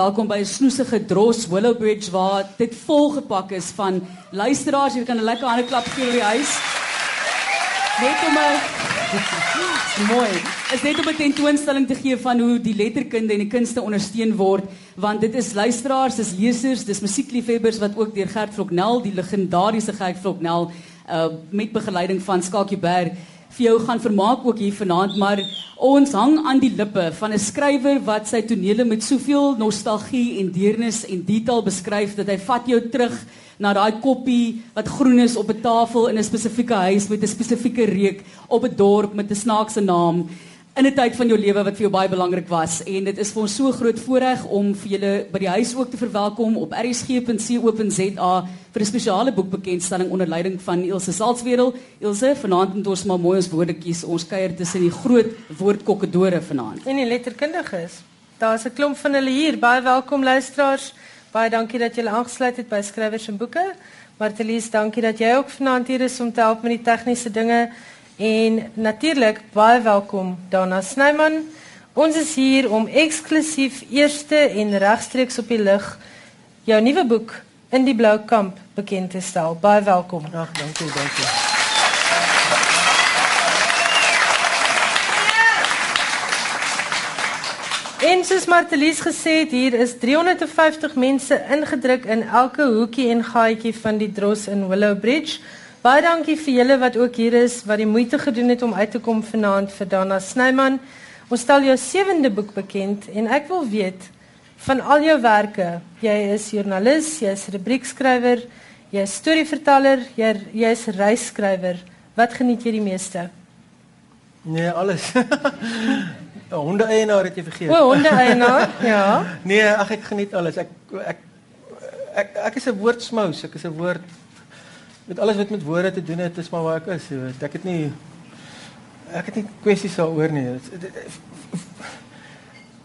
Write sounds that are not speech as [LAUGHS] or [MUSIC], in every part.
Welkom by 'n snoesige Dros Willowbridge waar dit volgepak is van luisteraars. Jy kan 'n lekker hande klap gee oor die huis. Net om 'n [LAUGHS] mooi. Is net om 'n tentoonstelling te gee van hoe die letterkunde en die kunste ondersteun word, want dit is luisteraars, dis lesers, dis musiekliefhebbers wat ook deur Gert Vloknel, die legendariese Gert Vloknel, uh met begeleiding van Skakie Berg vir jou gaan vermaak ook hier vanaand, maar ons hang aan die lippe van 'n skrywer wat sy tonele met soveel nostalgie en deernis en detail beskryf dat hy vat jou terug na daai koppie wat groen is op 'n tafel in 'n spesifieke huis met 'n spesifieke reuk op 'n dorp met 'n snaakse naam in 'n tyd van jou lewe wat vir jou baie belangrik was en dit is vir ons so groot voorreg om vir julle by die huis ook te verwelkom op rsg.co.za vir 'n spesiale boekbekendstelling onder leiding van Ilse Salzwedel. Ilse, vanaand het ons maar mooi ons woorde kies. Ons kuier tussen die groot woordkokkedore vanaand. En die letterkundiges. Daar's 'n klomp van hulle hier. Baie welkom luisteraars. Baie dankie dat julle aangesluit het by Skrywers en Boeke. Martelies, dankie dat jy ook vanaand hier is om te help met die tegniese dinge. En natuurlik baie welkom Dana Snyman. Ons is hier om eksklusief eerste en regstreeks op die lig jou nuwe boek in die blou kamp bekend te stel. Baie welkom. Ag, dankie, dankie. En soos Martelies gesê het, hier is 350 mense ingedruk in elke hoekie en gaatjie van die Dros in Willow Bridge. Baie dankie vir julle wat ook hier is wat die moeite gedoen het om uit te kom vanaand vir Dana Snyman. Ons stel jou sewende boek bekend en ek wil weet van al jou werke. Jy is joernalis, jy is rubriekskrywer, jy is storieverteller, jy jy is reisskrywer. Wat geniet jy die meeste? Nee, alles. [LAUGHS] honde eienaar het jy vergeet. O, honde eienaar? [LAUGHS] ja. Nee, ag ek geniet alles. Ek ek ek, ek is 'n woordsmous, ek is 'n woord met alles wat met woorde te doen het, is maar waar ek is, jy weet. Ek het nie ek het nie kwessies daaroor nie.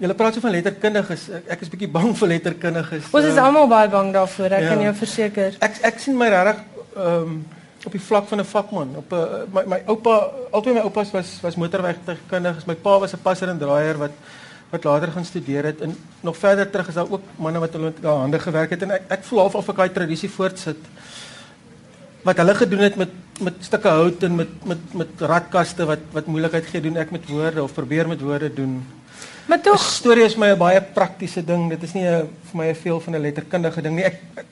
Julle praat so van letterkundiges. Ek, ek is bietjie bang vir letterkundiges. Ons is almal baie bang daarvoor, ek ja. kan jou verseker. Ek ek sien my regtig ehm um, op die vlak van 'n vakman. Op 'n uh, my my oupa, albei my oupas was was motorwegkundiges. My pa was 'n passer en draaier wat wat later gaan studeer het en nog verder terug is daar ook manne wat hulle met hande gewerk het en ek, ek voel half of ek daai tradisie voortsit wat hulle gedoen het met met stukke hout en met met met radkaste wat wat moeilikheid gee doen ek met woorde of probeer met woorde doen. Maar tog storie is my 'n baie praktiese ding. Dit is nie 'n vir my 'n veel van 'n letterkundige ding nie. Ek, ek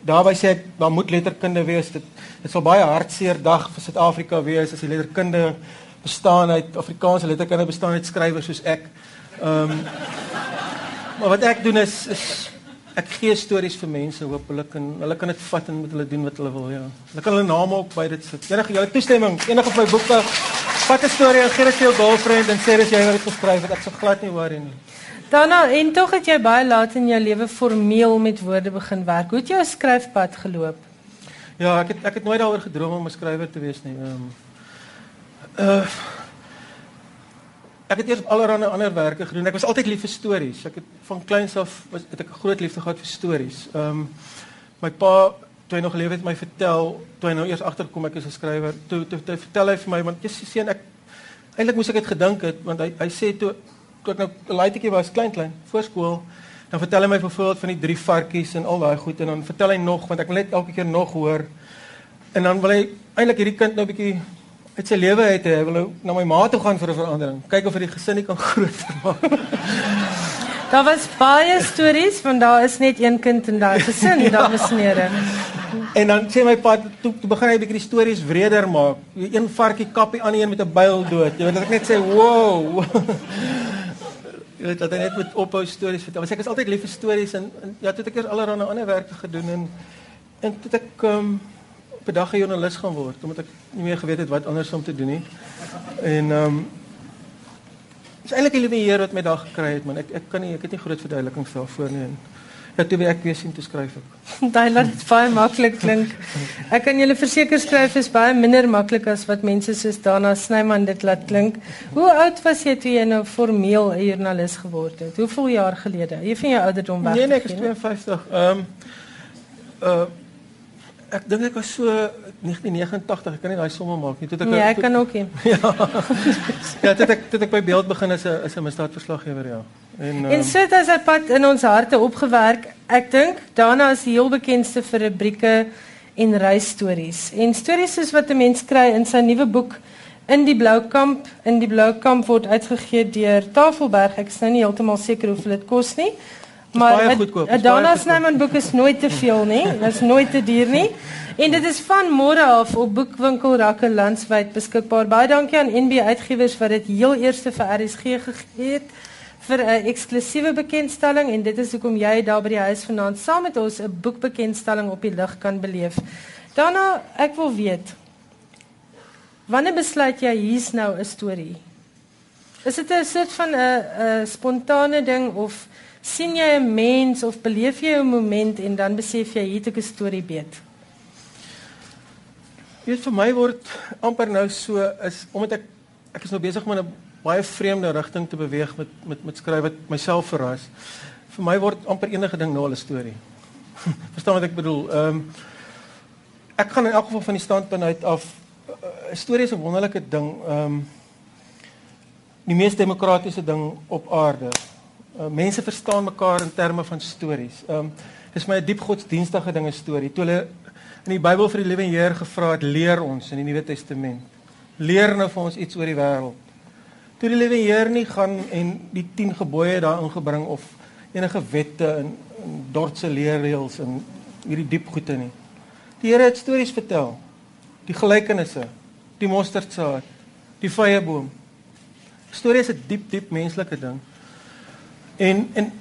daarby sê ek daar moet letterkunde wees. Dit dit sal baie hartseer dag vir Suid-Afrika wees as die letterkunde bestaan uit Afrikaanse letterkunde bestaan uit skrywers soos ek. Ehm um, Maar wat ek doen is is ek gee stories vir mense hopelik en hulle kan dit vat en met hulle doen wat hulle wil ja. Hulle kan hulle name ook by dit sit. Enige julle toestemming, enige van my boeke vat 'n storie en gee dit vir jou girlfriend en sê dis jy wat dit geskryf het. Ek sou glad nie worry nie. Daarna en tog het jy baie laat in jou lewe formeel met woorde begin werk. Hoe het jou skryfpad geloop? Ja, ek het ek het nooit daaroor gedroom om 'n skrywer te wees nie. Ehm um, uh Ek het eers allerlei ander werke gedoen. Ek was altyd lief vir stories. Ek het van kleins af was het ek 'n groot liefde gehad vir stories. Ehm um, my pa toe hy nog geleef het my vertel toe hy nou eers agterkom ek is 'n skrywer. Toe toe, toe vertel hy vir my want jy sien ek eintlik moes ek dit gedink het want hy hy sê toe toe ek nou 'n laaitjie was klein klein voorskool dan vertel hy my byvoorbeeld van die drie varkies en al daai goed en dan vertel hy nog want ek wil net elke keer nog hoor. En dan wil hy eintlik hierdie kind nou 'n bietjie uit sy lewe uit hy wil na my ma toe gaan vir 'n verandering. Kyk of hy die gesin nie kan [LAUGHS] groter maak. daar was baie stories want daar is net een kind in daai gesin, [LAUGHS] ja. dames en here. En dan sê my pa toe, toe begin hy 'n bietjie die stories wreder maak. Een varkie kap die ander een met 'n byl dood. Jy weet dat ek net sê, "Wow." [LAUGHS] Jy weet dat hy net met ophou stories vertel. Maar ek is altyd lief vir stories en, en ja, toe het ek eers allerlei ander werke gedoen en en toe ek um, op 'n dag 'n joernalis gaan word omdat ek nie meer geweet het wat anders om te doen nie. En ehm um, is eintlik die Heer wat my daar gekry het man. Ek ek kan nie ek het nie groot verduidelikings daarvoor nie. En, ja, toe ek weer sien te skryf ek. [LAUGHS] Daai laat dit baie maklik klink. Ek kan julle verseker skryf is baie minder maklik as wat mense soos Dana Snyman dit laat klink. Hoe oud was jy toe jy nou formeel 'n joernalis geword het? Hoeveel jaar gelede? Jy van jou ouderdom weg. Nee nee, ek is 52. Ehm um, uh ek dink ek was so 1989, ek kan nie daai somme maak nie. Toe ek Nee, ek kan ook nie. [LAUGHS] ja. ja, toe ek toe ek by beeld begin as 'n as 'n misdaadverslaggewer, ja. En, En ehm, so het hy sy pad in ons harte opgewerk. Ek dink daarna is die heel bekendste vir rubrieke en reisstories. En stories soos wat 'n mens kry in sy nuwe boek In die Blou Kamp, in die Blou Kamp word uitgegee deur Tafelberg. Ek is nou nie heeltemal seker hoeveel dit kos nie. Maar baie goedkoop, het is baie Dana goedkoop. Snyman boek is nooit te veel nie. [LAUGHS] Dit is nooit te duur nie. En dit is van môre af op boekwinkelrakke landwyd beskikbaar. Baie dankie aan NB Uitgewers wat dit heel eerste vir RSG gegee het vir 'n eksklusiewe bekendstelling en dit is hoekom jy daar by die huis vanaand saam met ons 'n boekbekendstelling op die lig kan beleef. Daarna, ek wil weet wanneer besluit jy hier's nou 'n storie? Is dit 'n soort van 'n spontane ding of sien jy 'n mens of beleef jy 'n moment en dan besef jy hier het ek 'n storie beet? Weet vir my word amper nou so is omdat ek ek is nou besig om in 'n baie vreemde rigting te beweeg met met met skryf wat myself verras. Vir my word amper enige ding nou al 'n storie. [LAUGHS] Verstaan wat ek bedoel? Ehm um, ek gaan in elk geval van die standpunt uit af eh, 'n storie is 'n wonderlike ding. Ehm um, die mees demokratiese ding op aarde. Uh, mense verstaan mekaar in terme van stories. Ehm um, dis my 'n diep godsdienstige ding 'n storie. Toe hulle in die Bybel vir die liewe Heer gevra het, leer ons in die Nuwe Testament. Leer nou vir ons iets oor die wêreld. Toe die liewe Heer nie gaan en die 10 gebooie daarin gebring of enige wette en, en dordse leerreëls en hierdie diep goeie nie. Die Here het stories vertel. Die gelykenisse, die mosterdsaad, die vyeboom. Storie is 'n diep diep menslike ding. En en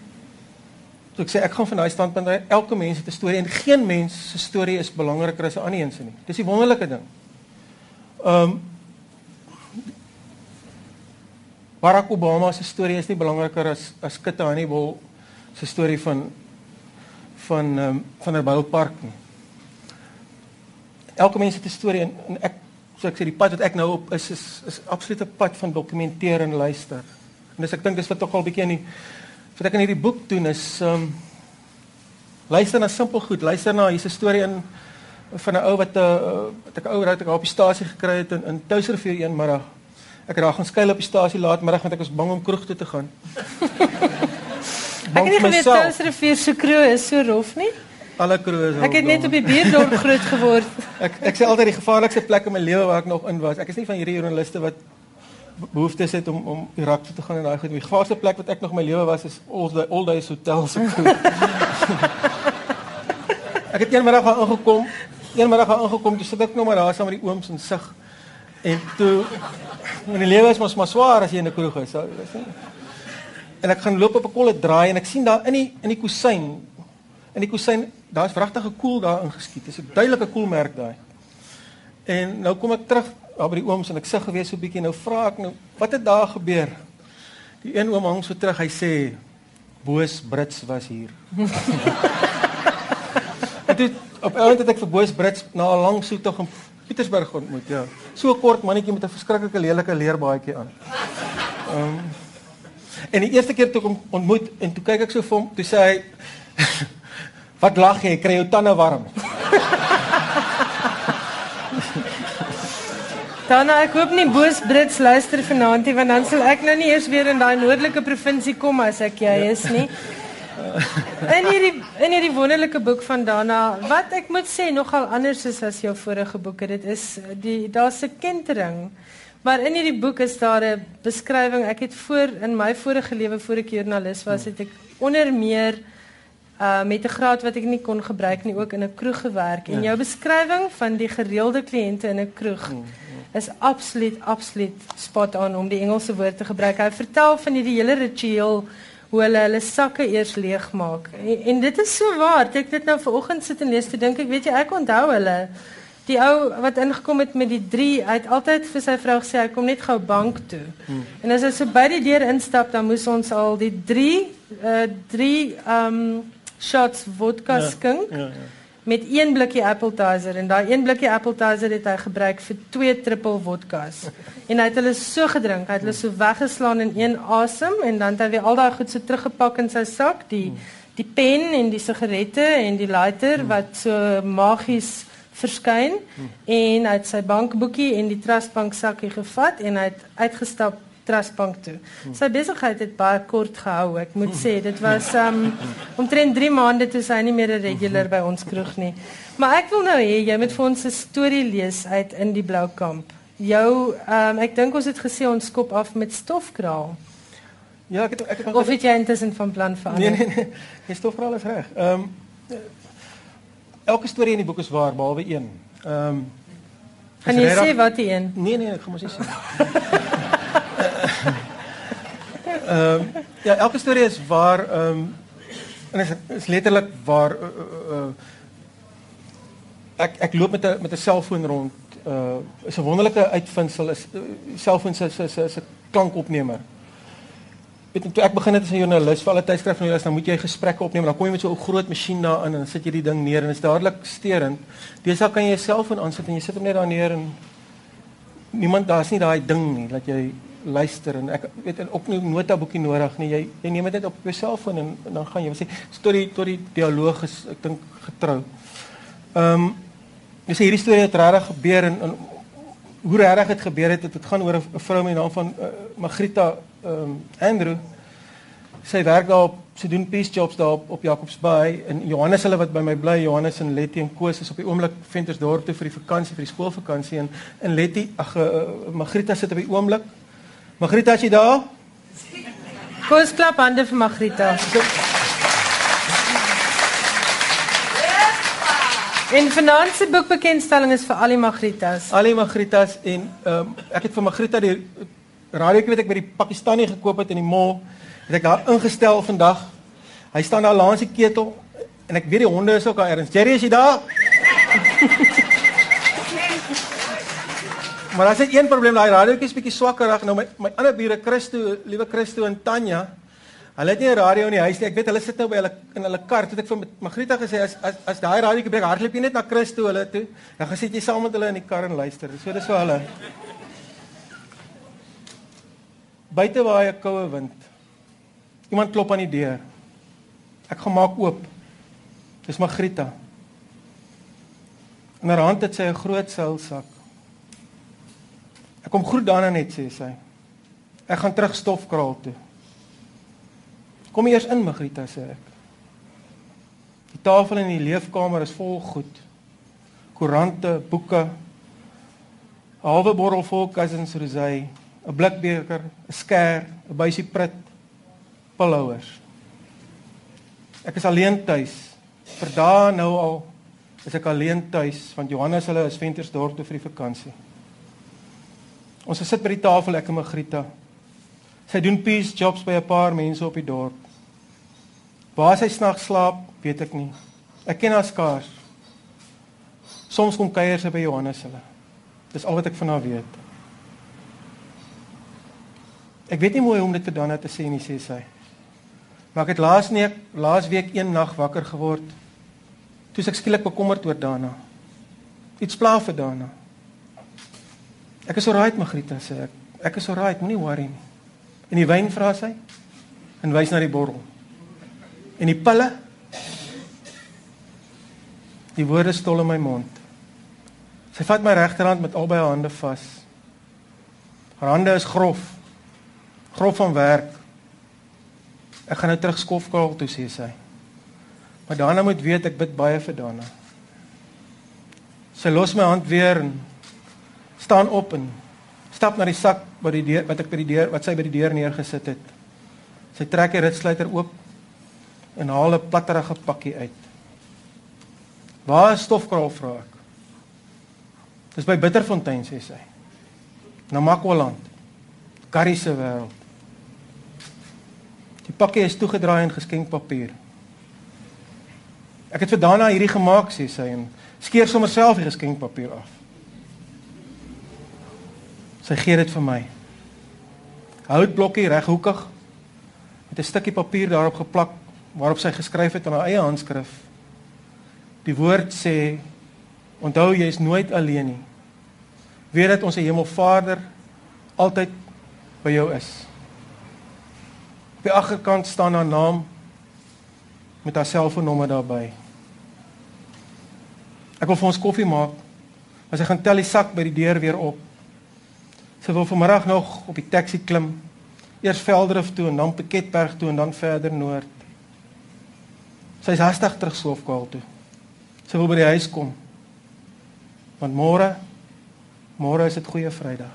so ek sê ek gaan van daai standpunt uit elke mens het 'n storie en geen mens se storie is belangriker as 'n ander se nie. Dis die wonderlike ding. Ehm um, Barack Obama se storie is nie belangriker as as Kit Hannibal se storie van van ehm um, van 'n Boupark nie. Elke mens het 'n storie en, en ek so ek sê die pad wat ek nou op is is is absoluut 'n pad van dokumenteer en luister. En dis ek dink dis wat tog al bietjie in die wat ek in hierdie boek doen is ehm um, luister na simpel goed, luister na hier's 'n storie in van 'n ou wat 'n uh, wat ek ou wat ek op die stasie gekry het in in Touwsrivier een middag. Ek het daar gaan skuil op die stasie laatmiddag want ek was bang om kroeg toe te gaan. Ek het nie geweet. Touwsrivier se kroeg is so rof nie. Alle kroe is Ek het net op die bierdorp groot geword. [LAUGHS] Ek ek sê altyd die gevaarlikste plek in my lewe waar ek nog in was. Ek is nie van hierdie joernaliste wat behoeftes het om om Irak toe te gaan en daai goed. Die gevaarlikste plek wat ek nog my lewe was is Old Old Days Hotel se [LAUGHS] kroeg. ek het eendag daar aangekom. Eendag daar aangekom, toe sit ek nog maar daar saam met die ooms en sug. En toe en die lewe is mos maar swaar as jy in 'n kroeg is. So, dis nie- En ek gaan loop op 'n kolle draai en ek sien daar in die in die kusyn in die kusyn daar's wragtig 'n koel daar ingeskiet. Dis 'n duidelike koelmerk daai. En nou kom ek terug daar by die ooms en ek sê gewees so 'n bietjie nou vra ek nou wat het daar gebeur? Die een oom hang so terug. Hy sê Boos Brits was hier. [LAUGHS] toe op einde het ek vir Boos Brits na 'n lang soektog in Pietersburg ontmoet, ja. So 'n kort mannetjie met 'n verskriklike lelike leerbaadjie aan. Ehm um, En die eerste keer toe ek hom ontmoet en toe kyk ek so vir hom, toe sê hy [LAUGHS] Wat lag jy? Kry jou tande warm. [LAUGHS] Dana, ek hoop nie Boos Brits luister vanaand nie want dan sal ek nou nie eers weer in daai noordelike provinsie kom as ek jy is nie. In hierdie in hierdie wonderlike boek van Dana, wat ek moet sê nogal anders is as jou vorige boeke. Dit is die daar's 'n kentering. Maar in hierdie boek is daar 'n beskrywing. Ek het voor in my vorige lewe voor ek joernalis was, het ek onder meer uh met 'n graad wat ek nie kon gebruik nie ook in 'n kroeg gewerk en jou beskrywing van die gereelde kliënte in 'n kroeg is absoluut absoluut spot on om die Engelse woord te gebruik. Hy vertel van hierdie hele ritueel hoe hulle hulle sakke eers leegmaak. En, en dit is so waar. Ek dit nou vanoggend sit en lees te dink ek weet jy ek onthou hulle Die ou wat ingekom het met die 3, hy het altyd vir sy vrou gesê hy kom net gou bank toe. Hmm. En as hy so by die deur instap, dan moes ons al die 3 uh 3 um shots vodka Ja, skink Ja, ja. met een blikkie appetizer en daai een blikkie appetizer het hy gebruik vir twee triple vodkas. En hy het hulle so gedrink, hy het hulle so weggeslaan in een asem en dan het hy weer al daai goed so teruggepak in sy sak, die die pen en die sigarette en die lighter wat so magies verskyn. En hy het sy bankboekie en die trustbank sakkie gevat en hy het uitgestap Trustbank toe. Sy besigheid het baie kort gehou, ek moet sê. Dit was um omtrent 3 maande toe sy nie meer 'n regular by ons kroeg nie. Maar ek wil nou hê jy moet vir ons 'n storie lees uit in die Blou Kamp. Jou um ek dink ons het gesê ons skop af met stofkraal. Ja, ek het ek het Of het jy intussen van plan verander? Nee nee nee. Die stofkraal is reg. Um, elke storie in die boek is waar behalwe een. Um, Kan jy sê wat die een? Nee nee, ek gaan mos nie sê. Ehm um, ja, elke storie is waar ehm um, en is is letterlik waar uh, uh, uh, ek ek loop met 'n met 'n selfoon rond. Uh is 'n wonderlike uitvinding is uh, selfoon se se se 'n klankopnemer. Weet jy, toe ek begin het as 'n joernalis vir alle joernalis, dan moet jy gesprekke opneem. Dan kom jy met so 'n groot masjien daarin en dan sit jy die ding neer en dit is dadelik steurend. Deesdae kan jy jou selfoon aansit en jy sit hom net daar neer en niemand daar's nie daai ding nie dat jy luister en ek weet en ook nie notaboekie nodig nie. Jy jy neem dit net op jou selfoon en, en dan gaan jy sê tot die tot die dialoog is ek dink getrou. Ehm um, jy sê hierdie storie het regtig gebeur en, en hoe regtig dit gebeur het, dit gaan oor 'n vrou met die naam van uh, Magrita ehm um, Andrew. Sy werk daar op sy doen peace jobs daar op, op Jacobsbaai en Johannes hulle wat by my bly, Johannes en Letty en Koos is op die oomblik Ventersdorp toe vir die vakansie, vir die skoolvakansie en en Letty, ag uh, Magrita sit op die oomblik Magrita, as jy daar? Kom ons klap hande vir Magrita. En vanaand se boekbekendstelling is vir al die Magritas. Al die Magritas en ehm um, ek het vir Magrita die radio ek weet ek by die Pakistani gekoop het in die mall. Het ek daar ingestel vandag. Hy staan daar langs die ketel en ek weet die honde is ook daar erns. Jerry, is jy daar? [LAUGHS] Maar as dit een probleem, daai radiootjie is bietjie swakker reg. Nou my my ander bure Christo, liewe Christo en Tanya, hulle het nie 'n radio in die huis nie. Ek weet hulle sit nou by hulle in hulle kar. Toe ek vir Magrita gesê as as as daai radiootjie breek, hardloop jy net na Christo hulle toe. Dan gaan sit jy saam met hulle in die kar en luister. So dis vir hulle. Buite waai 'n koue wind. Iemand klop aan die deur. Ek gaan maak oop. Dis Magrita. In haar hand het sy 'n groot seilsak. Ek kom groet daarna net sê sy. Ek gaan terug stofkraal toe. Kom eers in Magrita sê ek. Die tafel in die leefkamer is vol goed. Koerante, boeke, 'n halwe bottel vol Cousins Rosé, 'n blikbeker, 'n skêr, 'n buisie prit, pillowers. Ek is alleen tuis. Vir dae nou al is ek alleen tuis want Johannes hulle is Ventersdorp toe vir die vakansie. Ons sit by die tafel ek en Magrita. Sy doen peace jobs by 'n paar mense op die dorp. Waar sy snags slaap, weet ek nie. Ek ken haar skaars. Soms kom kuier sy by Johannes hulle. Dis al wat ek van haar weet. Ek weet nie mooi hoe om dit vir Dana te sê nie, sê sy. Maar ek het laas nie laas week een nag wakker geword. Toe ek skielik bekommerd oor Dana. Iets pla vir Dana. Ek is alright, Magrita sê ek. Ek is alright, moenie worry nie. En die wyn vra sy en wys na die bottel. En die pille Die woorde stol in my mond. Sy vat my regterhand met albei haar hande vas. Haar hande is grof. Grof van werk. Ek gaan nou terug skofkaal toe sê sy. Maar Dana moet weet ek bid baie vir Dana. Sy los my hand weer en staan op en stap na die sak wat die deur wat ek by die deur wat sy by die deur neergesit het. Sy trek die ritsluiter oop en haal 'n platterige pakkie uit. Waar is stofkraal vra ek. Dis by Bitterfontein sê sy. Na Makwaland. Curry se wêreld. Die pakkie is toegedraai in geskenkpapier. Ek het vir Dana hierdie gemaak sê sy en skeer sommer self die geskenkpapier af. Sy gee dit vir my. Houtblokkie reghoekig met 'n stukkie papier daarop geplak waarop sy geskryf het in haar eie handskrif. Die woord sê: Onthou jy is nooit alleen nie. Weet dat ons Hemelvader altyd by jou is. Op die agterkant staan haar naam met haar selfoonnommer daarbey. Ek wil vir ons koffie maak. As hy gaan tel die sak by die deur weer op. Sy wil vanmiddag nog op die taxi klim. Eers Veldrif toe en dan Piketberg toe en dan verder noord. Sy is hastig terug Swofkaal toe. Sy wil by die huis kom. Want môre môre is dit goeie Vrydag.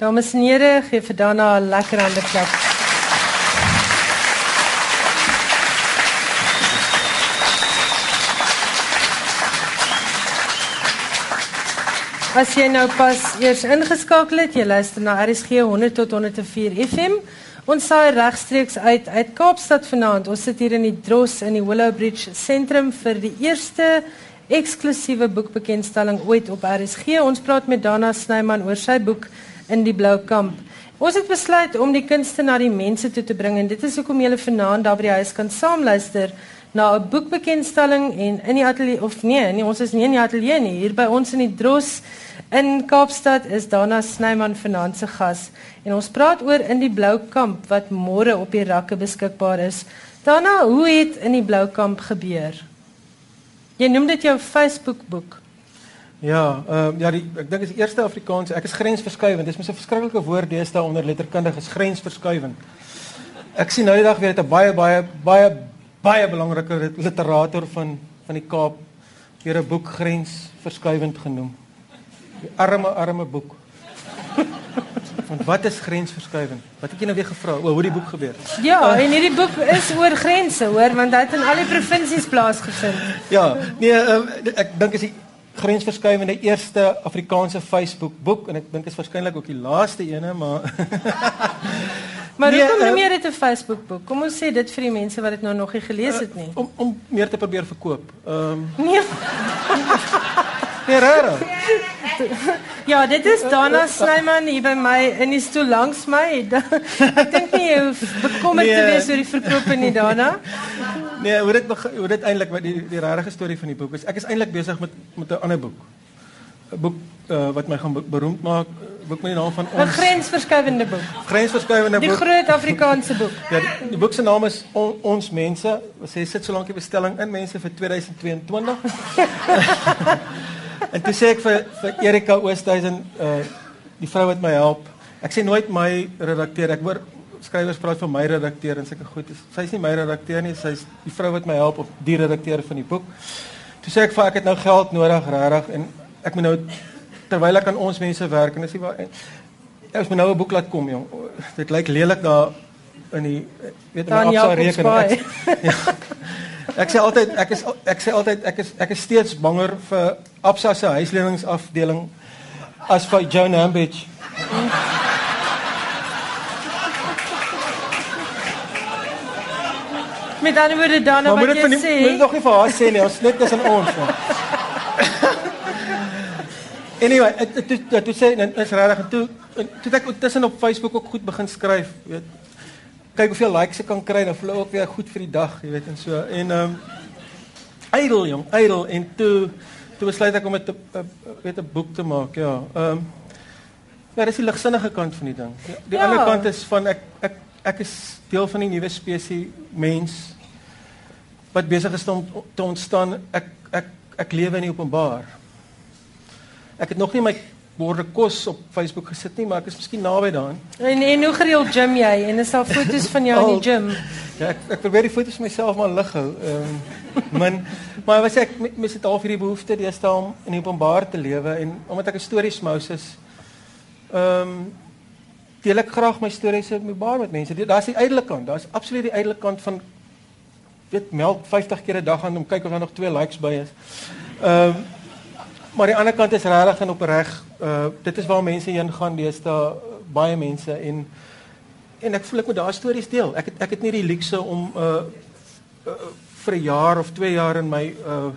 Dames en here, gee vir Dana 'n lekker hande klap. As jy nou pas eers ingeskakel het, jy luister na RSG 100 tot 104 FM. Ons saai regstreeks uit uit Kaapstad vanaand. Ons sit hier in die Dros in die Willow Bridge sentrum vir die eerste eksklusiewe boekbekendstelling ooit op RSG. Ons praat met Dana Snyman oor sy boek In die Blou Kamp. Ons het besluit om die kunste na die mense toe te bring en dit is hoekom julle vanaand daar by die huis kan saam luister na 'n boekbekendstelling en in die ateljee of nee, nee, ons is nie in die ateljee nie. Hier by ons in die Dros in Kaapstad is Dana Snyman vanaand se gas en ons praat oor in die Blou Kamp wat môre op die rakke beskikbaar is. Dana, hoe het in die Blou Kamp gebeur? Jy noem dit jou Facebook boek. Ja, ehm uh, ja, die, ek dink is die eerste Afrikaans. Ek is grensverskuivend. Dis mos 'n verskriklike woord deesdae onder letterkundiges, grensverskuivend. Ek sien nou die dag weer 'n baie baie baie baie belangrike literator van van die Kaap weer 'n boek grensverskuivend genoem. Die arme arme boek. [LAUGHS] Want wat is grensverskuivend? Wat het jy nou weer gevra oor hoe die boek gebeur? Ja, uh, en hierdie boek is oor grense, hoor, want dit het in al die provinsies plaasgevind. Ja, nee, uh, ek dink is die grensverskuivende eerste Afrikaanse Facebook boek en ek dink is waarskynlik ook die laaste ene, maar [LAUGHS] Maar nee, hoekom uh, meer dit 'n Facebook boek? Kom ons sê dit vir die mense wat dit nou nog nie gelees het nie. Uh, om om meer te probeer verkoop. Ehm um, Nee. [LAUGHS] nee, rare. Ja, dit is Dana Snyman hier by my in die stoel langs my. [LAUGHS] ek dink nie jy hoef bekommerd nee, te wees oor die verkoop nie, Dana. Nee, hoe dit hoe dit eintlik met die die rare storie van die boek is. Ek is eintlik besig met met 'n ander boek. 'n Boek uh, wat my gaan beroemd maak boek met die naam van ons 'n grensverskuivende boek. Grensverskuivende boek. Die groot Afrikaanse boek. ja, die, die boek se naam is on, Ons mense. Sê sit so lank die bestelling in mense vir 2022. [LAUGHS] en toe sê ek vir vir Erika Oosthuizen uh die vrou wat my help. Ek sê nooit my redakteur. Ek hoor skrywers praat van my redakteur en sulke goed. Sy's nie my redakteur nie, sy's die vrou wat my help of die redakteur van die boek. Toe sê ek vir ek het nou geld nodig regtig en ek moet nou terwyl ek aan ons mense werk en dis nie waar ons moet nou 'n boek laat kom jong. Dit lyk lelik daar in die weet nou op sy rekening. Ek, ja. ek sê altyd ek is ek sê altyd ek is ek is steeds banger vir Absa se huisleningsafdeling as vir Joan Hambidge. Met ander woorde dan wat jy sê. Moet nog nie vir haar sê nie, ons net tussen ons. [LAUGHS] Anyway, ek toe toe sê dit is regtig en toe toe ek tussen op Facebook ook goed begin skryf, weet. Kyk hoeveel likes ek kan kry, dan voel ek ook weer goed vir die dag, jy weet en so. En ehm um, idle jong, idle en toe toe besluit ek om 'n weet 'n boek te maak, ja. Ehm um, Ja, dis die ligsinnige kant van die ding. Die, die ja. ander kant is van ek ek ek is deel van die nuwe spesies mens wat besig is om te ontstaan. Ek ek ek lewe in die openbaar. Ek het nog nie my borde kos op Facebook gesit nie, maar ek is miskien naby daaraan. En en hoe gereeld gym jy? En is daar foto's van jou in die [LAUGHS] gym? Ja, ek ek probeer die foto's vir myself maar lig hou. Ehm um, min maar wat sê ek mis dit half hierdie behoefte deesdae om in die openbaar te lewe en omdat ek 'n stories mous is. Ehm um, deel ek graag my stories openbaar met mense. Daar's die ydelike kant. Daar's absoluut die ydelike kant van weet meld 50 keer 'n dag aan om kyk of daar nog twee likes by is. Ehm um, Maar die ander kant is regtig en opreg. Uh dit is waar mense heen gaan, dis daar baie mense en en ek voel ek moet daai stories deel. Ek het ek het nie die luukse om uh, uh vir 'n jaar of 2 jaar in my uh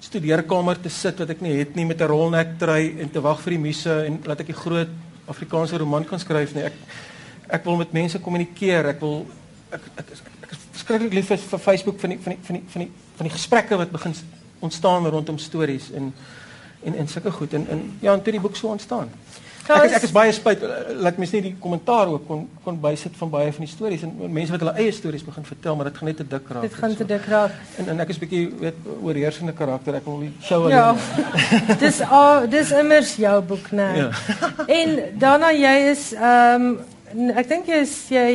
studeerkamer te sit wat ek nie het nie met 'n rolnek trui en te wag vir die muse en laat ek die groot Afrikaanse roman kan skryf nie. Ek ek wil met mense kommunikeer. Ek wil ek ek, ek, ek is verskriklik lief vir, vir Facebook van die van die van die van die van die gesprekke wat begin ontstaan rondom stories en en en sulke goed en en ja, en toe die boek so ontstaan. Ek is, ek is baie spyt eh, laat mens nie die kommentaar ook kon kon bysit van baie van die stories en mense wat hulle eie stories begin vertel, maar dit gaan net te dik raak. Dit gaan en te so. dik raak. En en ek is bietjie weet oorheersende karakter. Ek wil die show alleen. Ja. [LAUGHS] dis al dis immers jou boek, né? Ja. [LAUGHS] En daarna jy is ehm um, ek dink jy is jy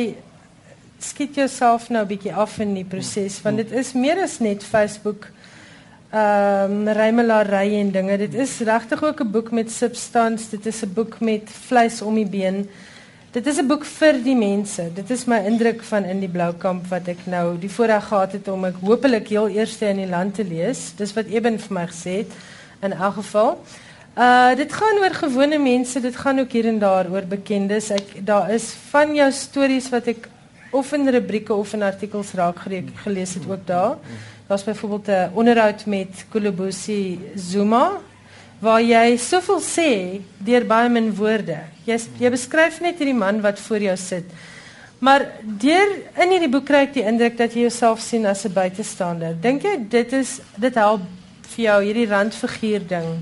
skiet jouself nou bietjie af in die proses want dit is meer as net Facebook ehm um, rymelary en dinge. Dit is regtig ook 'n boek met substans. Dit is 'n boek met vleis om die been. Dit is 'n boek vir die mense. Dit is my indruk van in die Bloukamp wat ek nou die voorreg gehad het om ek hopelik heel eerste in die land te lees. Dis wat Eben vir my gesê het in elk geval. Uh dit gaan oor gewone mense, dit gaan ook hier en daar oor bekendes. Ek daar is van jou stories wat ek of in rubrieke of in artikels raak gelees het ook daar. Daar's byvoorbeeld 'n onderhoud met Kulubusi Zuma waar jy soveel sê deur baie min woorde. Jy jy beskryf net hierdie man wat voor jou sit. Maar deur in hierdie boek kry ek die indruk dat jy jouself sien as 'n buitestander. Dink jy dit is dit help vir jou hierdie randfiguur ding?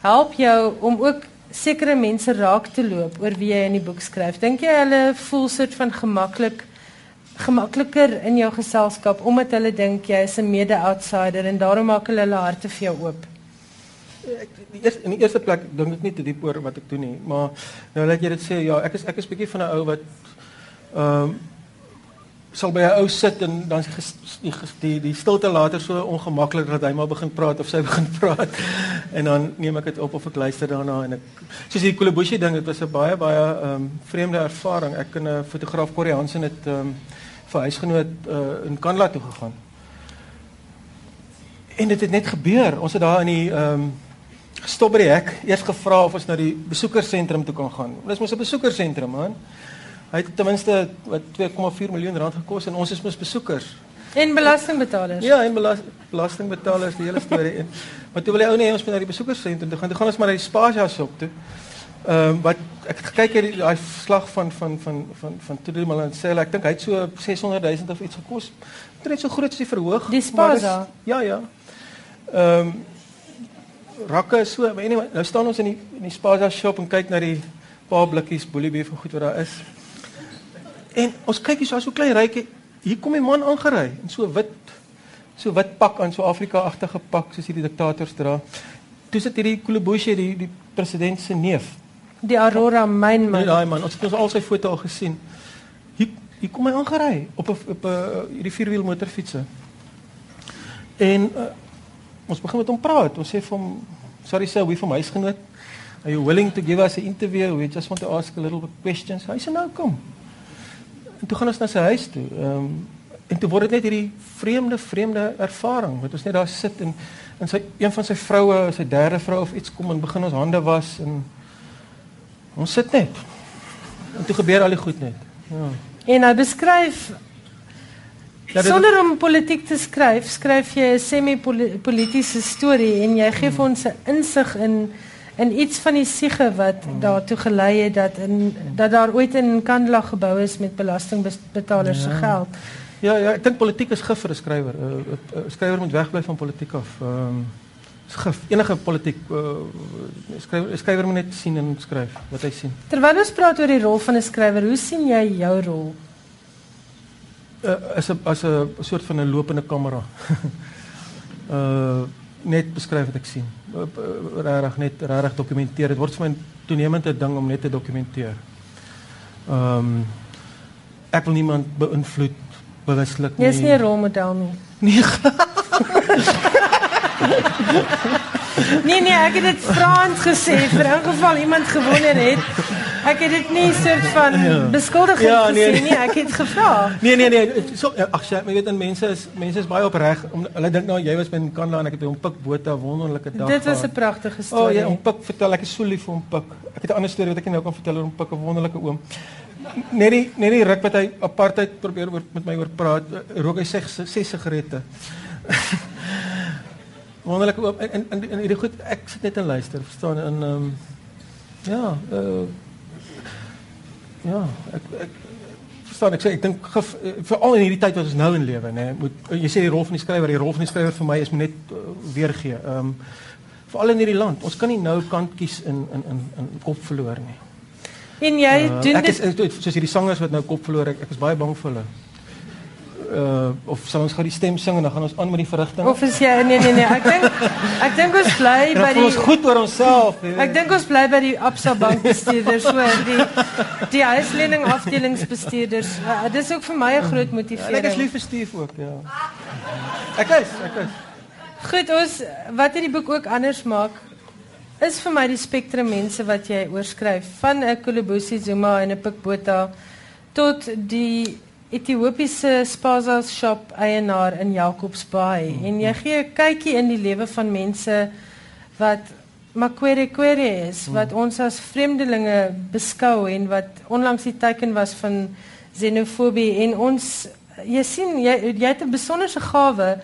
Help jou om ook sekere mense raak te loop oor wie jy in die boek skryf. Dink jy hulle voel soort van gemaklik gemakliker in jou geselskap omdat hulle dink jy is 'n mede-outsider en daarom maak hulle hulle harte vir jou oop. Ek die eerste in die eerste plek dink ek nie te diep oor wat ek doen nie, maar nou laat jy dit sê, ja, ek is ek is bietjie van 'n ou wat ehm um, sal by 'n ou sit en dan die die die stilte later so ongemaklik dat hy maar begin praat of sy [LAUGHS] begin praat en dan neem ek dit op of ek luister daarna en ek soos die Kolobushi ding dit was 'n baie baie ehm um, vreemde ervaring ek en 'n fotograaf Corrie Hansen het ehm um, vir huisgenoot uh, in Kanla toe gegaan en dit het net gebeur ons het daar in die ehm um, stop by die hek eers gevra of ons na die besoekersentrum toe kan gaan dis mos 'n besoekersentrum man Hy het ten minste wat 2,4 miljoen rand gekos en ons is mos besoekers. En belastingbetalers. Ja, en belas, belastingbetalers die hele storie [LAUGHS] en maar toe wil hy ou nee ons moet na die besoekersentrum toe gaan. Toe gaan ons maar na die Spasia shop toe. Ehm um, wat ek het gekyk het daai slag van van van van van toe maar dan sê ek dink hy het so 600 000 of iets gekos. Dit net so groot as die verhoog. Die Spasia. Ja, ja. Ehm um, rakke is so, maar anyway, nou staan ons in die in die Spasia shop en kyk na die paar blikkies boeliebeef en goed wat daar is. En ons kyk hier so so klein rykie. Hier kom 'n man aangery in so wit so wit pak aan so Afrika-agtige pak soos hierdie diktators dra. Toe sit hierdie Kulubushi die die president se neef. Die Aurora myn man. Nee, daai man. Ons het ons al sy foto al gesien. Hier hier kom hy aangery op 'n op 'n hierdie vierwiel motorfietsie. En uh, ons begin met hom praat. Ons sê vir hom, "Sorry sir, we from huisgenoot. Are you willing to give us an interview? We just want to ask a little bit questions." Hy sê, "Nou kom." En toe gaan ons na sy huis toe. Ehm um, en toe word dit net hierdie vreemde vreemde ervaring wat ons net daar sit en en sy een van sy vroue, sy derde vrou of iets kom en begin ons hande was en ons sit net. En toe gebeur al die goed net. Ja. En hy beskryf Ja, sonder om politiek te skryf, skryf jy 'n semi-politiese storie en jy gee vir ons 'n insig in in iets van die siege wat daartoe gelei het dat in dat daar ooit in Kandla gebou is met belastingbetalers se Ja. geld. Ja, ja, ek dink politiek is gif vir 'n skrywer. 'n skrywer moet wegbly van politiek af. Ehm um. Enige politiek uh, skrywer 'n skrywer moet net sien en skryf wat hy sien. Terwyl ons praat oor die rol van 'n skrywer, hoe sien jy jou rol? Uh, as 'n as 'n soort van 'n lopende kamera. uh [LAUGHS] net beskryf wat ek sien. Uh, uh, regtig net regtig dokumenteer. Dit word vir my 'n toenemende ding om net te dokumenteer. Ehm um, ek wil niemand beïnvloed bewuslik nie. Jy's nie 'n rolmodel nie. Nee. [LAUGHS] [LAUGHS] [LAUGHS] Nee nee, ek het dit Frans gesê vir in geval iemand gewonder het. Ek het dit nie soort van beskuldiging Ja, nee, gesê nee. nie, ek het gevra. Nee nee nee, so ag jy weet en mense is mense is baie opreg om hulle dink nou jy was by Kanla en ek het by hom pik 'n wonderlike dag. Dit was 'n pragtige O storie. ja, hom pik vertel ek is so lief vir hom pik. Ek het 'n ander storie wat ek nou kan vertel oor hom pik 'n wonderlike oom. Net die net die ruk wat hy apartheid probeer oor met my oor praat, rook hy ses ses sigarette. [LAUGHS] wonderlike en en en, en hierdie goed ek sit net en luister, verstaan en ehm um, ja, uh, ja, ek ek verstaan ek sê ek dink veral in hierdie tyd wat ons nou in lewe nê moet jy sê die rol van die skrywer die rol van die skrywer vir my is net uh, weergee. Ehm um, veral in hierdie land. Ons kan nie nou kant kies in in in in kop verloor nie. En jy Uh, doen ek is dit soos hierdie sangers wat nou kop verloor, ek, ek is baie bang vir hulle. Uh of sal ons gou die stem sing en dan gaan ons aan met die verrigting? of is jy nee nee nee, ek dink ek dink ons bly by voel ons die goed oor onsself. Ek dink ons bly by die Absa bankbestuurders so die die huislening afdelingsbestuurders. Uh, dit is ook vir my 'n groot ja, motivering. ek is lief vir Steve ook, ja. Ek is, ek is. Goed, ons wat hierdie boek ook anders maak is vir my die spektrum mense wat jy oorskryf van 'n Kolobosi Zuma en 'n Pikbota tot die Ethiopiese Spaza shop eienaar in Jacobsbaai mm -hmm. en jy gee 'n kykie in die lewe van mense wat Makwere Kwere is wat ons as vreemdelinge beskou en wat onlangs die teken was van xenofobie en ons jy sien jy jy het 'n besonderse gawe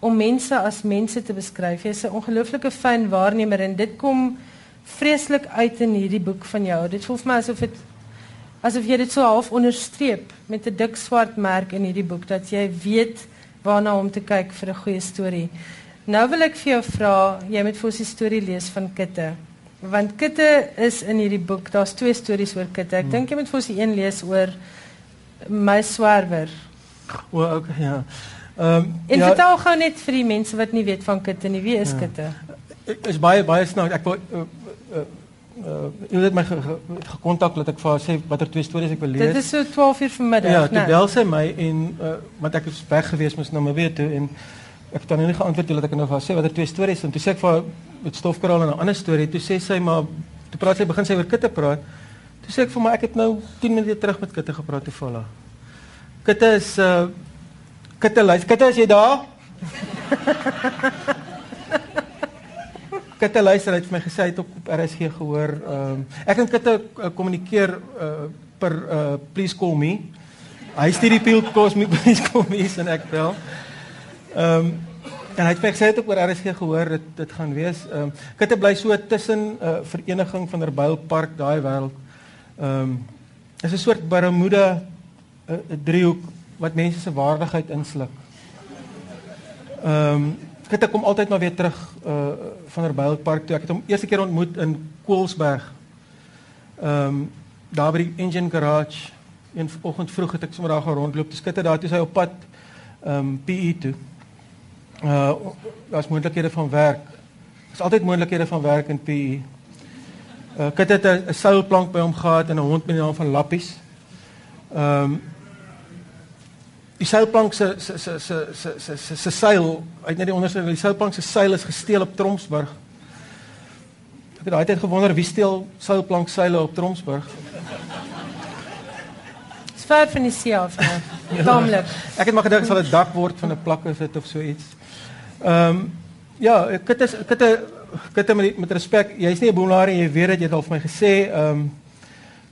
om mense as mense te beskryf. Jy's 'n ongelooflike fyn waarnemer en dit kom vreeslik uit in hierdie boek van jou. Dit voel vir my asof dit asof jy dit so half onderstreep met 'n dik swart merk in hierdie boek dat jy weet waarna om te kyk vir 'n goeie storie. Nou wil ek vir jou vra, jy moet vir ons die storie lees van Kitte. Want Kitte is in hierdie boek. Daar's twee stories oor Kitte. Ek dink jy moet vir ons die een lees oor my swerwer. O, okay, ja. Ehm um, En ja, vertel gou net vir die mense wat nie weet van Kitte nie. Wie is Ja. Kitte? Ek is baie baie snaaks. Ek wou uh, uh, uh, jy het my ge- ge- gekontak dat ek vir haar sê watter twee stories ek wil lees. Dit is so 12 uur vanmiddag, Ja, toe né? bel sy my en uh, want ek is weg gewees mos na Namibië toe en ek het dan nie geantwoord toe dat ek nou vir haar sê watter twee stories en toe sê ek vir haar met stofkraal en 'n ander storie. Toe sê sy maar toe praat sy begin sy oor kitte praat. Toe sê ek vir my ek het nou 10 minute terug met kitte gepraat toevallig. Kitte is uh kitte luister. Kitte is jy daar? [LAUGHS] Kitte luister hy het vir my gesê hy het op, op RSG gehoor. Ehm um, ek en Kitte uh, kommunikeer uh, per uh, please call me. Hy stuur die pil kos my please call me en ek bel. Ehm um, en hy het vir my gesê hy het op RSG gehoor dit dit gaan wees. Ehm um, Kitte bly so tussen uh, vereniging van Terbuil Park daai wêreld. Ehm um, is 'n soort Bermuda uh, driehoek wat mense se waardigheid insluk. Ehm um, Kitte kom altyd maar weer terug uh van Terbuil Park toe. Ek het hom eerste keer ontmoet in Koelsberg. Ehm um, daar by die engine garage. Een oggend vroeg het ek sommer daar gaan rondloop. Dis Kitte daar toe sy op pad ehm um, PE toe. Uh daar's moontlikhede van werk. Daar's altyd moontlikhede van werk in PE. Uh Kitte het 'n seilplank by hom gehad en 'n hond met die naam van Lappies. Ehm um, die seilplank se se se se se se se, se seil uit net die onderste die seilplank se seil is gesteel op Tromsburg. Ek het daai tyd gewonder wie steel seilplank seile op Tromsburg. Dis ver van die see af nou. [LAUGHS] Ja. Taamlik. ek het maar gedink sal 'n dak word van 'n plakkersit of so iets. Ehm um, ja, kitte kitte kitte met met respek, jy's nie 'n boemelaar en jy weet dit, jy het al vir my gesê, ehm um,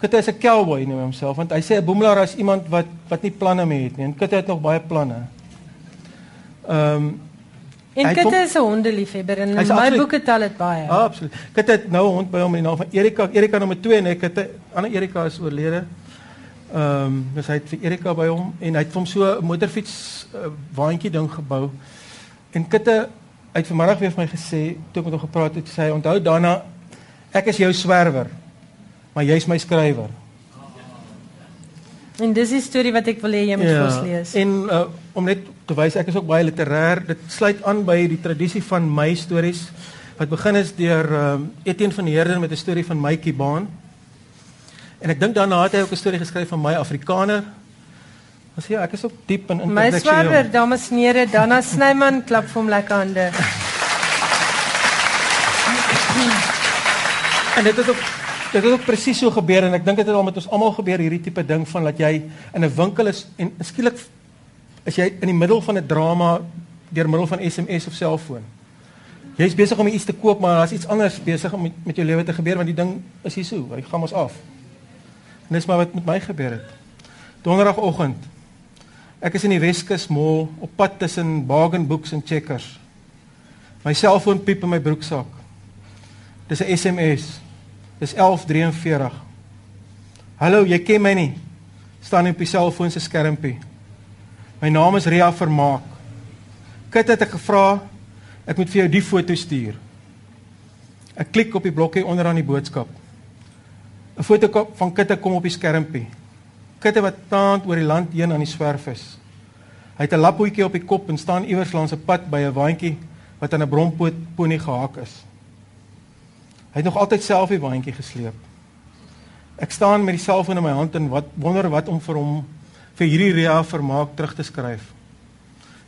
Kitte is 'n cowboy noem homself want hy sê 'n boemelaar is iemand wat wat nie planne mee het nie en Kitte het nog baie planne. Ehm um, En Kitte is 'n hondeliefhebber en in my boeke tel dit baie. Ah, absoluut. Kitte het nou 'n hond by hom met die naam van Erika. Erika nommer 2 en ek het 'n ander Erika is oorlede. Ehm, um, dus hy het vir Erika by hom en hy het vir hom so 'n motorfiets uh, waantjie ding gebou. En Kitte uit vanmiddag weer vir my gesê toe ek met hom gepraat het, sê hy onthou daarna ek is jou swerwer, maar jy's my skrywer. En dis die storie wat ek wil hê jy moet vir ons lees. En uh, om net te wys ek is ook baie literêr. Dit sluit aan by die tradisie van my stories wat begin is deur um, Etienne van Heerden met 'n storie van Mykie Baan. En ek dink daarna het hy ook 'n storie geskryf van my Afrikaner. As ja, ek is ook diep in My interdiksie. swerwer, dames en here, Dana Snyman klap vir hom lekker hande. En dit het ook dit het ook presies so gebeur en ek dink dit het al met ons almal gebeur hierdie tipe ding van dat jy in 'n winkel is en skielik is jy in die middel van 'n drama deur middel van SMS of selfoon. Jy's besig om iets te koop maar daar's iets anders besig om met, met jou lewe te gebeur want die ding is hier so, hy gaan ons af. En dis maar wat met my gebeur het. Donderdagoggend. Ek is in die Weskus Mall op pad tussen Bargain Books en Checkers. My selfoon piep in my broeksak. Dis 'n SMS. Dis 11:43. Hallo, jy ken my nie. Staan op die selfoon se skermpie. My naam is Ria Vermaak. Kit het ek gevra ek moet vir jou die foto stuur. Ek klik op die blokkie onderaan die boodskap. 'n Foto van Kitte kom op die skermpie. Kitte wat taand oor die land heen aan die swerf is. Hy het 'n laphoetjie op die kop en staan iewers langs 'n pad by 'n waantjie wat aan 'n brompoot ponie gehaak is. Hy het nog altyd self die waantjie gesleep. Ek staan met die selfoon in my hand en wat wonder wat om vir hom vir hierdie rea vermaak terug te skryf.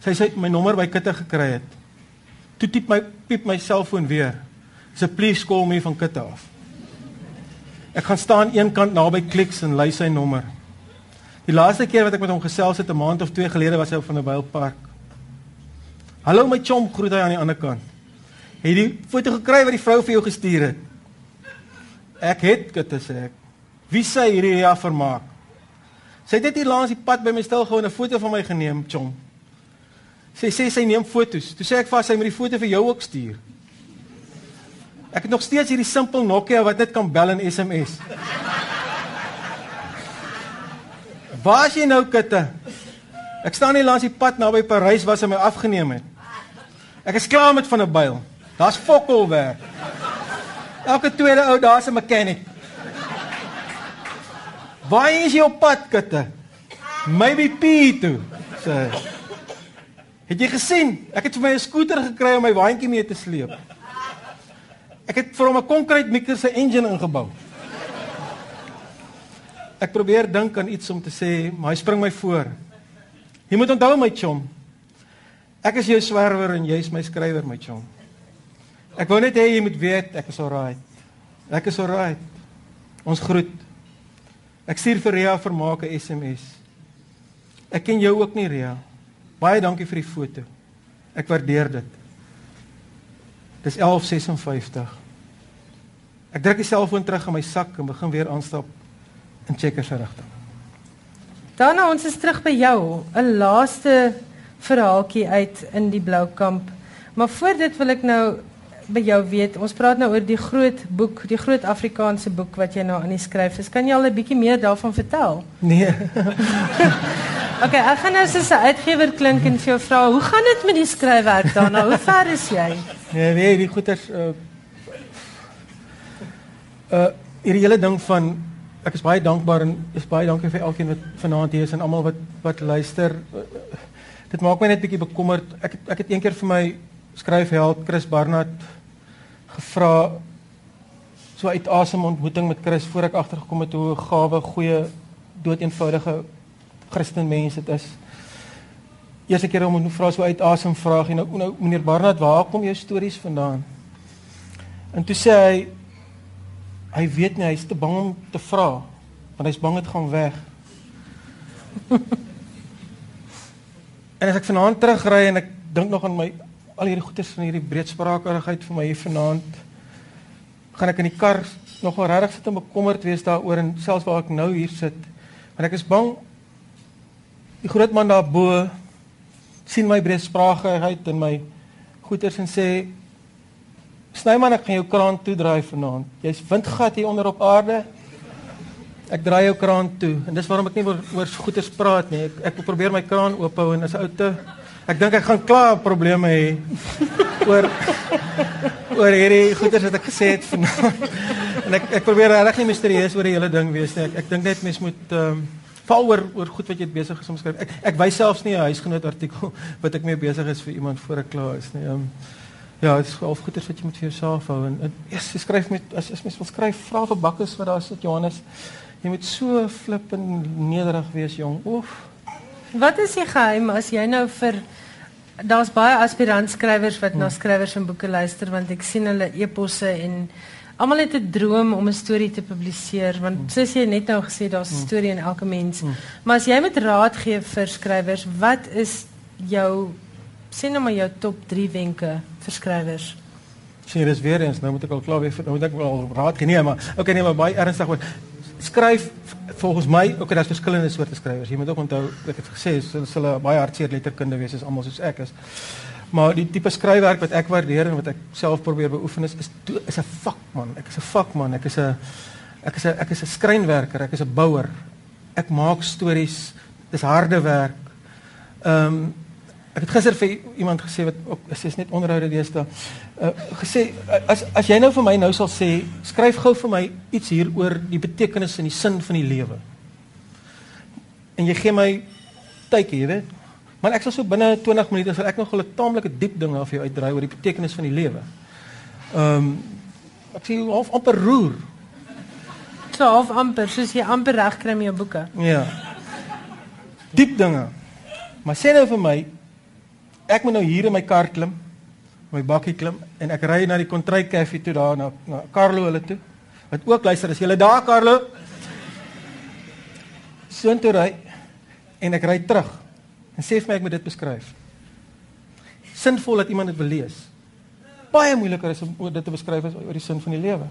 Sy sê my nommer by Kitte gekry het. Toe typ my piep my selfoon weer. 'n please call me van Kitte af. Ek gaan staan een kant naby Kliks en lei sy nommer. Die laaste keer wat ek met hom gesels het 'n maand of 2 gelede was hy op van 'n Wildpark. Hallo my chom, groet hy aan die ander kant. Het jy die foto gekry wat die vrou vir jou gestuur het? Ek het Kitte sê ek. Wie sê hierdie ja vermaak? Sy het net hier langs die pad by my stil gehou en 'n foto van my geneem, chom. Sy sê sy neem fotos. Toe sê ek vas sy moet die foto vir jou ook stuur. Ek het nog steeds hierdie simpel Nokia wat net kan bel en SMS. Waar is jy nou, Kitte? Ek staan hier langs die pad naby Parys waar sy my afgeneem het. Ek is klaar met van 'n byl. Daar's fokol werk. Elke tweede ou daar's 'n mechanic. Waar is jy op pad, Kitte? Maybe P toe. Sê. Het jy gesien? Ek het vir my 'n skooter gekry om my waantjie mee te sleep. Ek het vir hom 'n konkreetmikser se engine ingebou. Ek probeer dink aan iets om te sê, maar hy spring my voor. Jy moet onthou my chom. Ek is jou swerwer en jy's my skrywer my chom. Ek wou net hê jy moet weet ek is alright. Ek is alright. Ons groet. Ek stuur vir Ria vermaak 'n SMS. Ek ken jou ook nie Ria. Baie dankie vir die foto. Ek waardeer dit. Dis 11:56. Ek druk die selfoon terug in my sak en begin weer aanstap in Checker se rigting. Daarna ons is terug by jou, 'n laaste verhaaltjie uit in die Blou Kamp. Maar voor dit wil ek nou by jou weet. Ons praat nou oor die groot boek, die groot Afrikaanse boek wat jy nou aan die skryf is. Kan jy al 'n bietjie meer daarvan vertel? Nee. [LAUGHS] okay, ek gaan nou soos 'n uitgewer klink en vir jou vra, hoe gaan dit met die skryfwerk daarna? Hoe ver is jy? Nee, nee, die goeters uh uh hierdie hele ding van ek is baie dankbaar en is baie dankie vir elkeen wat vanaand hier is en almal wat wat luister. Uh, dit maak my net bietjie bekommerd. Ek ek het eendag vir my skryfheld Chris Barnard gevra so uit asem ontmoeting met Chris voor ek agtergekom het hoe gawe, goeie, doeteenvoudige Christen mense dit is. Eerste keer om hom vra so uit asem vraag en nou nou meneer Barnard, waar kom jou stories vandaan? En toe sê hy hy weet nie, hy's te bang om te vra want hy's bang dit gaan weg. [LAUGHS] en as ek vanaand terugry en ek dink nog aan my al hierdie goeders van hierdie breedspraakigheid vir my hier vanaand. Gaan ek in die kar nogal regtig sit en bekommerd wees daaroor en selfs waar ek nou hier sit want ek is bang die groot man daarbo sien my breedspraakigheid en my goeders en sê Snyman ek gaan jou kraan toedraai vanaand. Jy's windgat hier onder op aarde. Ek draai jou kraan toe. En dis waarom ek nie oor, oor goeders praat nie. Ek, ek probeer my kraan oop hou en as 'n ou te Ek dink ek gaan klaar probleme hê oor oor hierdie goeders wat ek gesê het vanaand. En ek ek probeer regtig nie misterieus oor die hele ding wees nie. Ek ek dink net mens moet ehm um, val oor oor goed wat jy besig is om skryf. Ek ek wys selfs nie 'n huisgenoot artikel [LAUGHS] wat ek mee besig is vir iemand voor ek klaar is nie. Ehm um, ja, dit is half goeders wat jy moet vir jouself hou en eers jy skryf met as as mens wil skryf vra vir bakkes wat daar sit Johannes. Jy moet so flip en nederig wees jong. Oef. Wat is die geheim as jy nou vir daar's baie aspirant skrywers wat hmm. na skrywers en boeke luister want ek sien hulle eposse en almal het 'n droom om 'n storie te publiseer want hmm. soos jy net nou gesê daar's 'n hmm. storie in elke mens. Hmm. Maar as jy met raad gee vir skrywers, wat is jou sien nou maar jou top 3 wenke vir skrywers? Sien, dis weer eens, nou moet ek al klaar wees, nou moet ek wel raad gee nie, maar okay nee, maar baie ernstig oor skryf volgens my ook daar's verskillende soorte skrywers. Jy moet ook onthou ek het gesê hulle sal 'n baie hartseer letterkunde wees as almal soos ek is. Maar die tipe skryfwerk wat ek waardeer en wat ek self probeer beoefen is is is 'n vakman. Ek is 'n vakman. Ek is 'n ek is 'n ek is 'n skrynwerker. Ek is 'n bouer. Ek maak stories. Dis harde werk. Ehm um, ek het gister vir iemand gesê wat ook is, is net onderhoude deesdae. Uh gesê as as jy nou vir my nou sal sê, skryf gou vir my iets hier oor die betekenis en die sin van die lewe. En jy gee my tydjie, jy weet. Maar ek sal so binne 20 minute sal ek nog 'n taamlike diep ding af jou uitdraai oor die betekenis van die lewe. Ehm um, ek sien half amper roer. So half amper, soos jy amper reg kry met jou boeke. Ja. Diep dinge. Maar sê nou vir my ek moet nou hier in my kar klim, my bakkie klim en ek ry na die Kontry Cafe toe daar na na Carlo hulle toe. Wat ook luister as jy daar Carlo. Soontoe ry en ek ry terug. En sê vir my ek moet dit beskryf. Sinvol dat iemand dit wil lees. Baie moeiliker is om dit te beskryf as oor die sin van die lewe.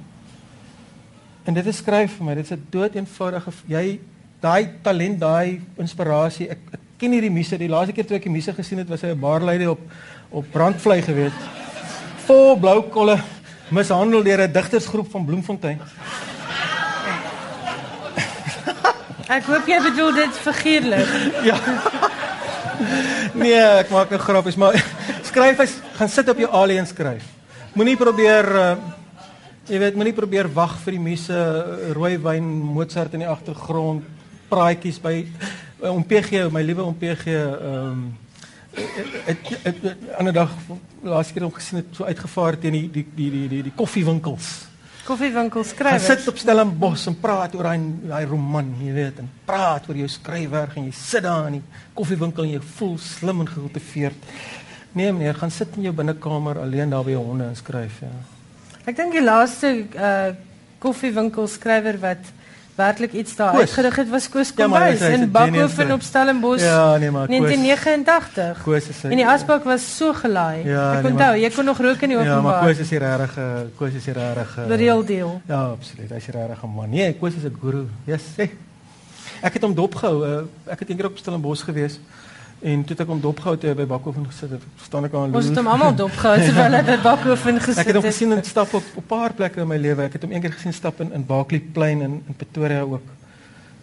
En dit is skryf vir my, dit is 'n dood eenvoudige jy daai talent, daai inspirasie. Ek, ek ken hierdie muse. Die laaste keer toe ek die muse gesien het, was hy 'n baarleider op op brandvlei gewees. Vol blou kolle mishandel deur 'n digtersgroep van Bloemfontein. [LAUGHS] Ek hoop jy bedoel dit figuurlik. [LAUGHS] Ja. Nee, ek maak nou grappies, maar [LAUGHS] skryf as gaan sit op jou alien skryf. Moenie probeer uh, jy weet, moenie probeer wag vir die muse rooi wyn Mozart in die agtergrond, praatjies by om PG, my liewe om PG ehm um, ek 'n ander dag laas keer hom gesien het so uitgevaar teen die die die die die, die koffiewinkels. Koffiewinkels skryf. Sit op Stellenbosch en praat oor daai daai roman, jy weet, en praat oor jou skryfwerk en jy sit daar in die koffiewinkel en jy voel slim en gekultiveerd. Nee meneer, gaan sit in jou binnekamer alleen daar by jou honde en skryf, ja. Ek dink die laaste uh koffiewinkel skrywer wat werklik iets daar uitgerig het was Koos Kombuis ja, in Bakhoven op Stellenbosch. Ja, nee maar Koos. 1989. Koos is. En die asbak was so gelaai. Ja, ek nee, onthou, jy kon nog rook in die openbaar. Ja, maar Koos is hier regtig, Koos is hier regtig. The real deal. Ja, absoluut. Hy's regtig 'n man. Nee, Koos is 'n guru. Yes, sê. Ek het hom dopgehou. Uh, ek het eendag op Stellenbosch gewees. En toe het ek hom dopgehou toe by Bakhoven gesit het. staan ek aan. Ons het hom almal dopgehou terwyl hy by Bakhoven gesit [LAUGHS] het. Ek het hom gesien in stap op 'n paar plekke in my lewe. Ek het hom eendag gesien stap in in Barkley Plain in in Pretoria ook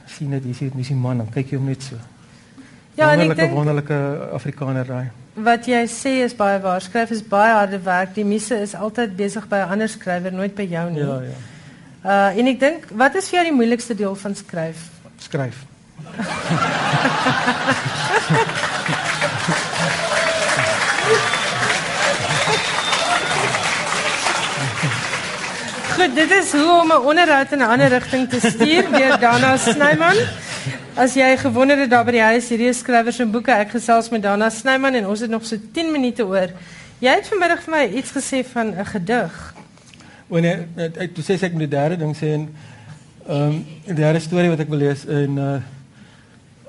sien dit hier is die man dan kyk jy hom net so. Ja, en ek dink wonderlike Afrikaner daai. Wat jy sê is baie waar. Skryf is baie harde werk. Die misse is altyd besig by 'n ander skrywer, nooit by jou nie. Ja, ja. Uh en ek dink wat is vir jou die moeilikste deel van skryf? Skryf. Goed, dit is hoe om 'n onderhoud in 'n ander rigting te stuur deur Dana Snyman. As jy gewonder het daar by die huis hierdie skrywers en boeke, ek gesels met Dana Snyman en ons het nog so 10 minute oor. Jy het vanmiddag vir my iets gesê van 'n gedig. Wanneer ek toe sê ek moet die derde ding sê en ehm um, die derde storie wat ek wil lees in uh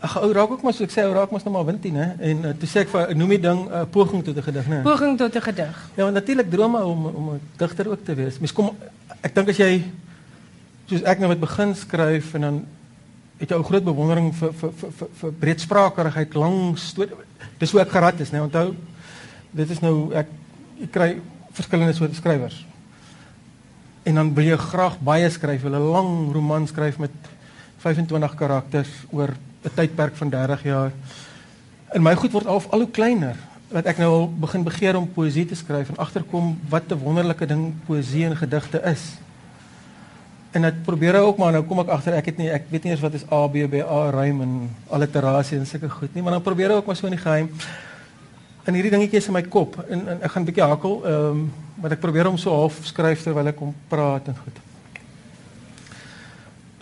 Ag ou raak ook maar so ek sê ou raak mos nou maar windie nê en uh, toe sê ek vir noem die ding 'n uh, poging tot 'n gedig nê. Poging tot 'n gedig. Ja, want natuurlik drome om om 'n digter ook te wees. Mens kom ek dink as jy soos ek nou met begin skryf en dan het jy 'n groot bewondering vir vir vir vir, vir breedsprakerigheid, lang storie. Dis hoe ek gerad is nê. Onthou dit is nou ek ek kry verskillende soorte skrywers. En dan wil jy graag baie skryf, 'n lang roman skryf met 25 karakters oor 'n tydperk van 30 jaar. In my goed word al al hoe kleiner wat ek nou al begin begeer om poësie te skryf en agterkom wat 'n wonderlike ding poësie en gedigte is. En ek probeer ook maar nou kom ek agter ek het nie ek weet nie eens wat is A B B A rym en alliterasie en sulke goed nie, maar dan probeer ek ook maar so in die geheim in hierdie dingetjies in my kop en, en ek gaan 'n bietjie hakkel, ehm um, maar ek probeer om so half skryf terwyl ek kom praat en goed.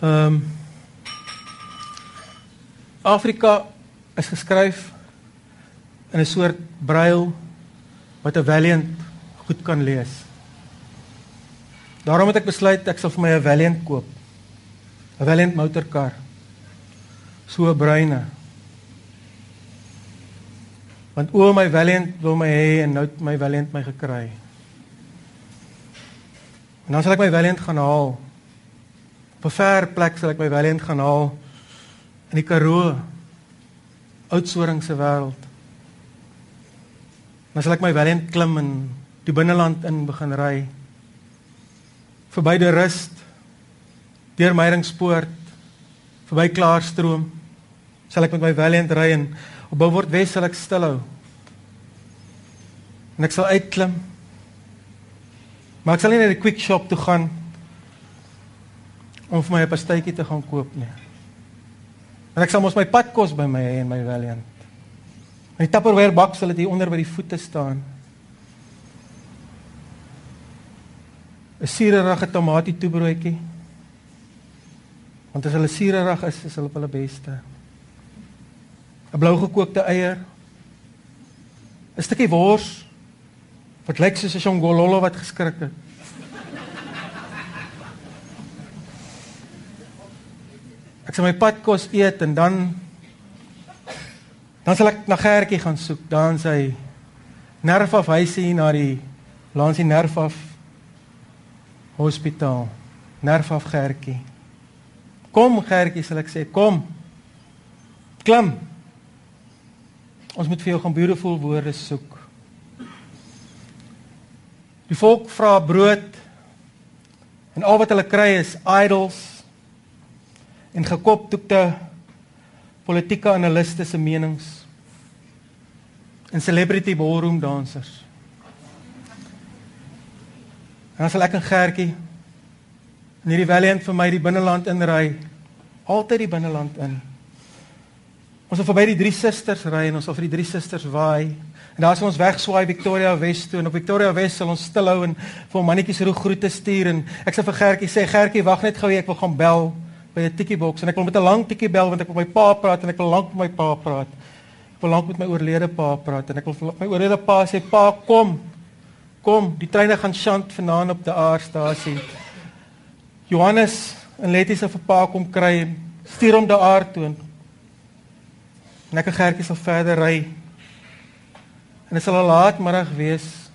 Ehm um, Afrika is geskryf in 'n soort brail wat 'n Valiant goed kan lees. Daarom het ek besluit ek sal vir my 'n Valiant koop. 'n Valiant motorkar. So 'n bruine. Want o my Valiant wil my hê en nou het my Valiant my gekry. En dan sal ek my Valiant gaan haal. Op 'n ver plek sal ek my Valiant gaan haal in die Karoo Oudtshoorn se wêreld. Dan sal ek my Valiant klim en die binneland in begin ry. Verby die rust deur Meyringspoort verby Klaarstroom sal ek met my Valiant ry en op Beaufort Wes sal ek stilhou En ek sal uitklim. Maar ek sal nie na die quick shop toe gaan om vir my 'n pastytjie te gaan koop nie. En ek sal mos my padkos by my hê en my Valiant. My Tupperware bak sal dit hier onder by die voete staan. 'n Suurerige tamatie toebroodjie. Want as hulle suurerig is, is hulle op hulle beste. 'n Blou gekookte eier. 'n Stukkie wors wat lyk soos 'n jongololo wat geskrik het. Ek sal my padkos eet en dan dan sal ek na Gertjie gaan soek. Dan sy nerf af huisie na die Lansie nerf af hospitaal. Nerf af Gertjie. Kom Gertjie sal ek sê, kom. Klim. Ons moet vir jou gaan beautiful woorde soek. Die volk vra brood en al wat hulle kry is idols en gekoptoekte politieke analiste se menings en celebrity ballroom dansers. En as ek 'n gertjie in hierdie Valiant vir my die binneland inry, altyd die binneland in. Ons sal verby die drie susters ry en ons sal vir die drie susters waai. En daar sal ons wegswaai Victoria West toe en op Victoria West sal ons stilhou en vir hom mannetjies roeg groete stuur en ek sal vir Gertjie sê Gertjie wag net gou ek wil gaan bel by 'n tikkie boks en ek wil met 'n lang tikkie bel want ek wil met my pa praat en ek wil lank met my pa praat. Ek wil lank met my oorlede pa praat en ek wil my oorlede pa sê pa kom. Kom, die treine gaan sjant vanaand op die aardstasie. Johannes en Letty se vir pa kom kry en stuur hom daar toe. En ek en Gertjie sal verder ry. En dit sal 'n laat middag wees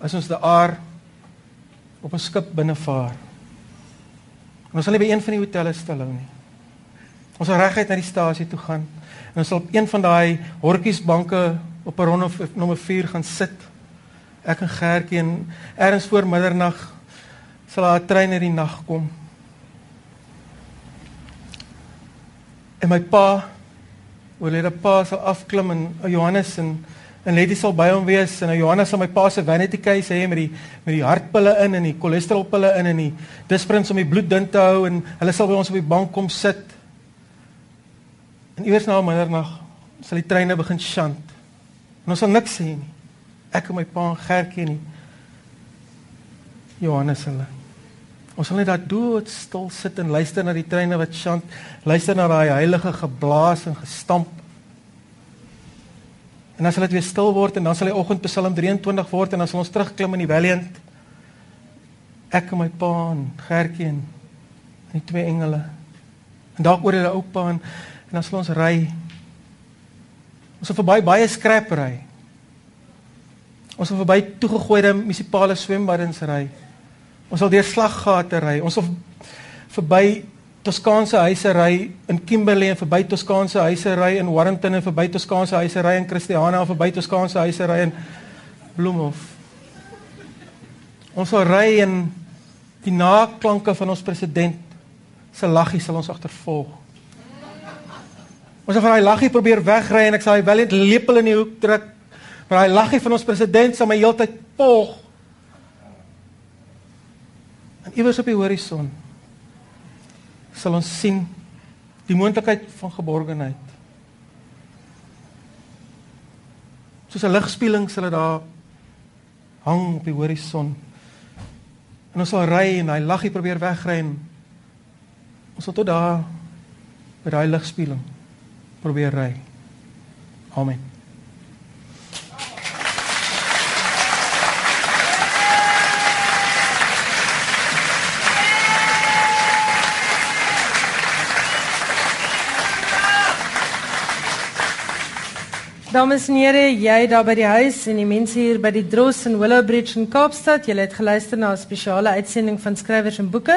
as ons daar op 'n skip binnevaar. En ons sal nie by een van die hotelle stilhou nie. Ons sal reguit na die stasie toe gaan en ons sal op een van daai hortjiesbanke op perron of nommer 4 gaan sit. Ek en Gertjie en eers voor middernag sal daar 'n trein in die nag kom. En my pa, oorlede pa sal afklim en Johannes en en Letty sal by hom wees en Johannes sal my pa se vanity case hê met die met die hartpille in en die cholesterolpille in en die disprins om die bloed dun te hou en hulle sal by ons op die bank kom sit. En iewers na middernag sal die treine begin sjant. En ons sal niks sê nie. Ek en my pa en Gertjie nie. Johannes hulle. Ons sal net daar dood stil sit en luister na die treine wat sjant, luister na daai heilige geblaas en gestamp En dan sal dit weer stil word en dan sal die oggend Psalm 23 word en dan sal ons terugklim in die Valiant. Ek en my pa en Gertjie en die twee engele. En dalk oor hulle oupa en, en dan sal ons ry. Ons sal verby baie skrap ry. Ons sal verby toegegooide munisipale swembaddens ry. Ons sal deur slaggate ry. Ons sal verby Toskaanse huise ry in Kimberley en verby Toskaanse huise ry in Warrington en verby Toskaanse huise ry in Christiana en verby Toskaanse huise ry in Bloemhof. Ons sal ry in die naklanke van ons president se laggie sal ons agtervolg. Ons sal van daai laggie probeer wegry en ek sal hy wel net lepel in die hoek druk. Maar daai laggie van ons president sal my heeltyd volg. En iewers op die horison sal ons sien die moontlikheid van geborgenheid. Soos 'n ligspieeling sal dit daar hang op die horison. En ons sal ry en hy laggie probeer wegry en ons sal tot daar by daai ligspieeling probeer ry. Amen. Dames en here, jy daar by die huis en die mense hier by die Dros in Willowbridge in Kaapstad, julle het geluister na 'n spesiale uitsending van skrywers en boeke.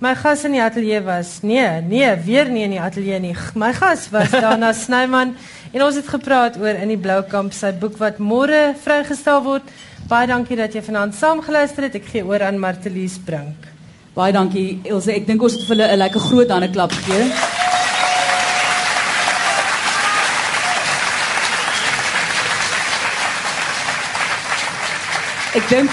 My gas in die ateljee was nee, nee, weer nie in die ateljee nie. My gas was Dana [LAUGHS] Snyman en ons het gepraat oor in die Bloukamp sy boek wat môre vrygestel word. Baie dankie dat jy vanaand saam geluister het. Ek gee oor aan Martelies Brink. Baie dankie Ilse. Ek dink ons het vir hulle 'n lekker groot hande klap gegee. Ek dink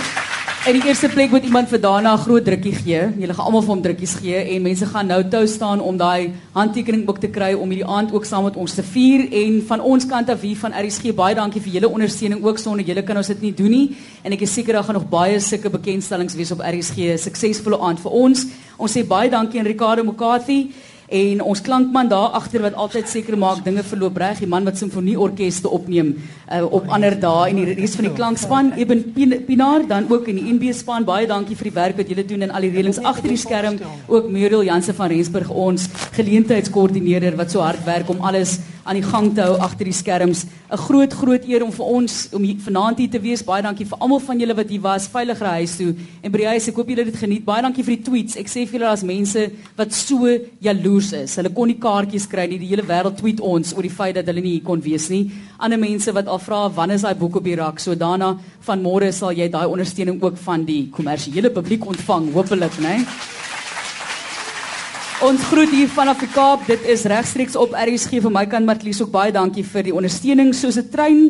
in die eerste plek moet iemand vir daarna 'n groot drukkie gee. Julle gaan almal vir hom drukkies gee en mense gaan nou tou staan om daai handtekeningboek te kry om hierdie aand ook saam met ons te vier en van ons kant af hier van RSG baie dankie vir julle ondersteuning ook sonder julle kan ons dit nie doen nie en ek is seker daar gaan nog baie sulke bekendstellings wees op RSG. Suksesvolle aand vir ons. Ons sê baie dankie aan Ricardo Mukati en ons klankman daar agter wat altyd seker maak dinge verloop reg, die man wat simfonieorkeste opneem uh, op ander dae en die res van die klankspan, Eben Pinaar dan ook in die NB span. Baie dankie vir die werk wat julle doen en al die reëlings agter die skerm. Ook Muriel Jansen van Rensburg ons geleentheidskoördineerder wat so hard werk om alles aan die gang te hou agter die skerms. 'n Groot groot eer om vir ons om hier, vanaand hier te wees. Baie dankie vir almal van julle wat hier was, veilig ry huis toe. En by die huis, ek hoop julle het dit geniet. Baie dankie vir die tweets. Ek sê vir julle as mense wat so jaloers is. Hulle kon nie kaartjies kry nie. Die hele wêreld tweet ons oor die feit dat hulle nie hier kon wees nie. Ander mense wat al vra wanneer is daai boek op die rak? So daarna van môre sal jy daai ondersteuning ook van die kommersiële publiek ontvang, hopelik, né? Ons groet hier vanaf die Kaap. Dit is regstreeks op RSG vir my kant Martlies ook baie dankie vir die ondersteuning soos 'n trein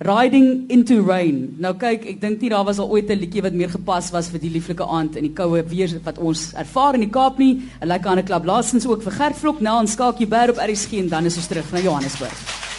riding into rain. Nou kyk, ek dink nie daar was al ooit 'n liedjie wat meer gepas was vir die lieflike aand in die koue weer wat ons ervaar in die Kaap nie. 'n Lekker ander klub laasens ook vir Gert Vlok, Nel en Skakie Berg op RSG en dan is ons terug na Johannesburg.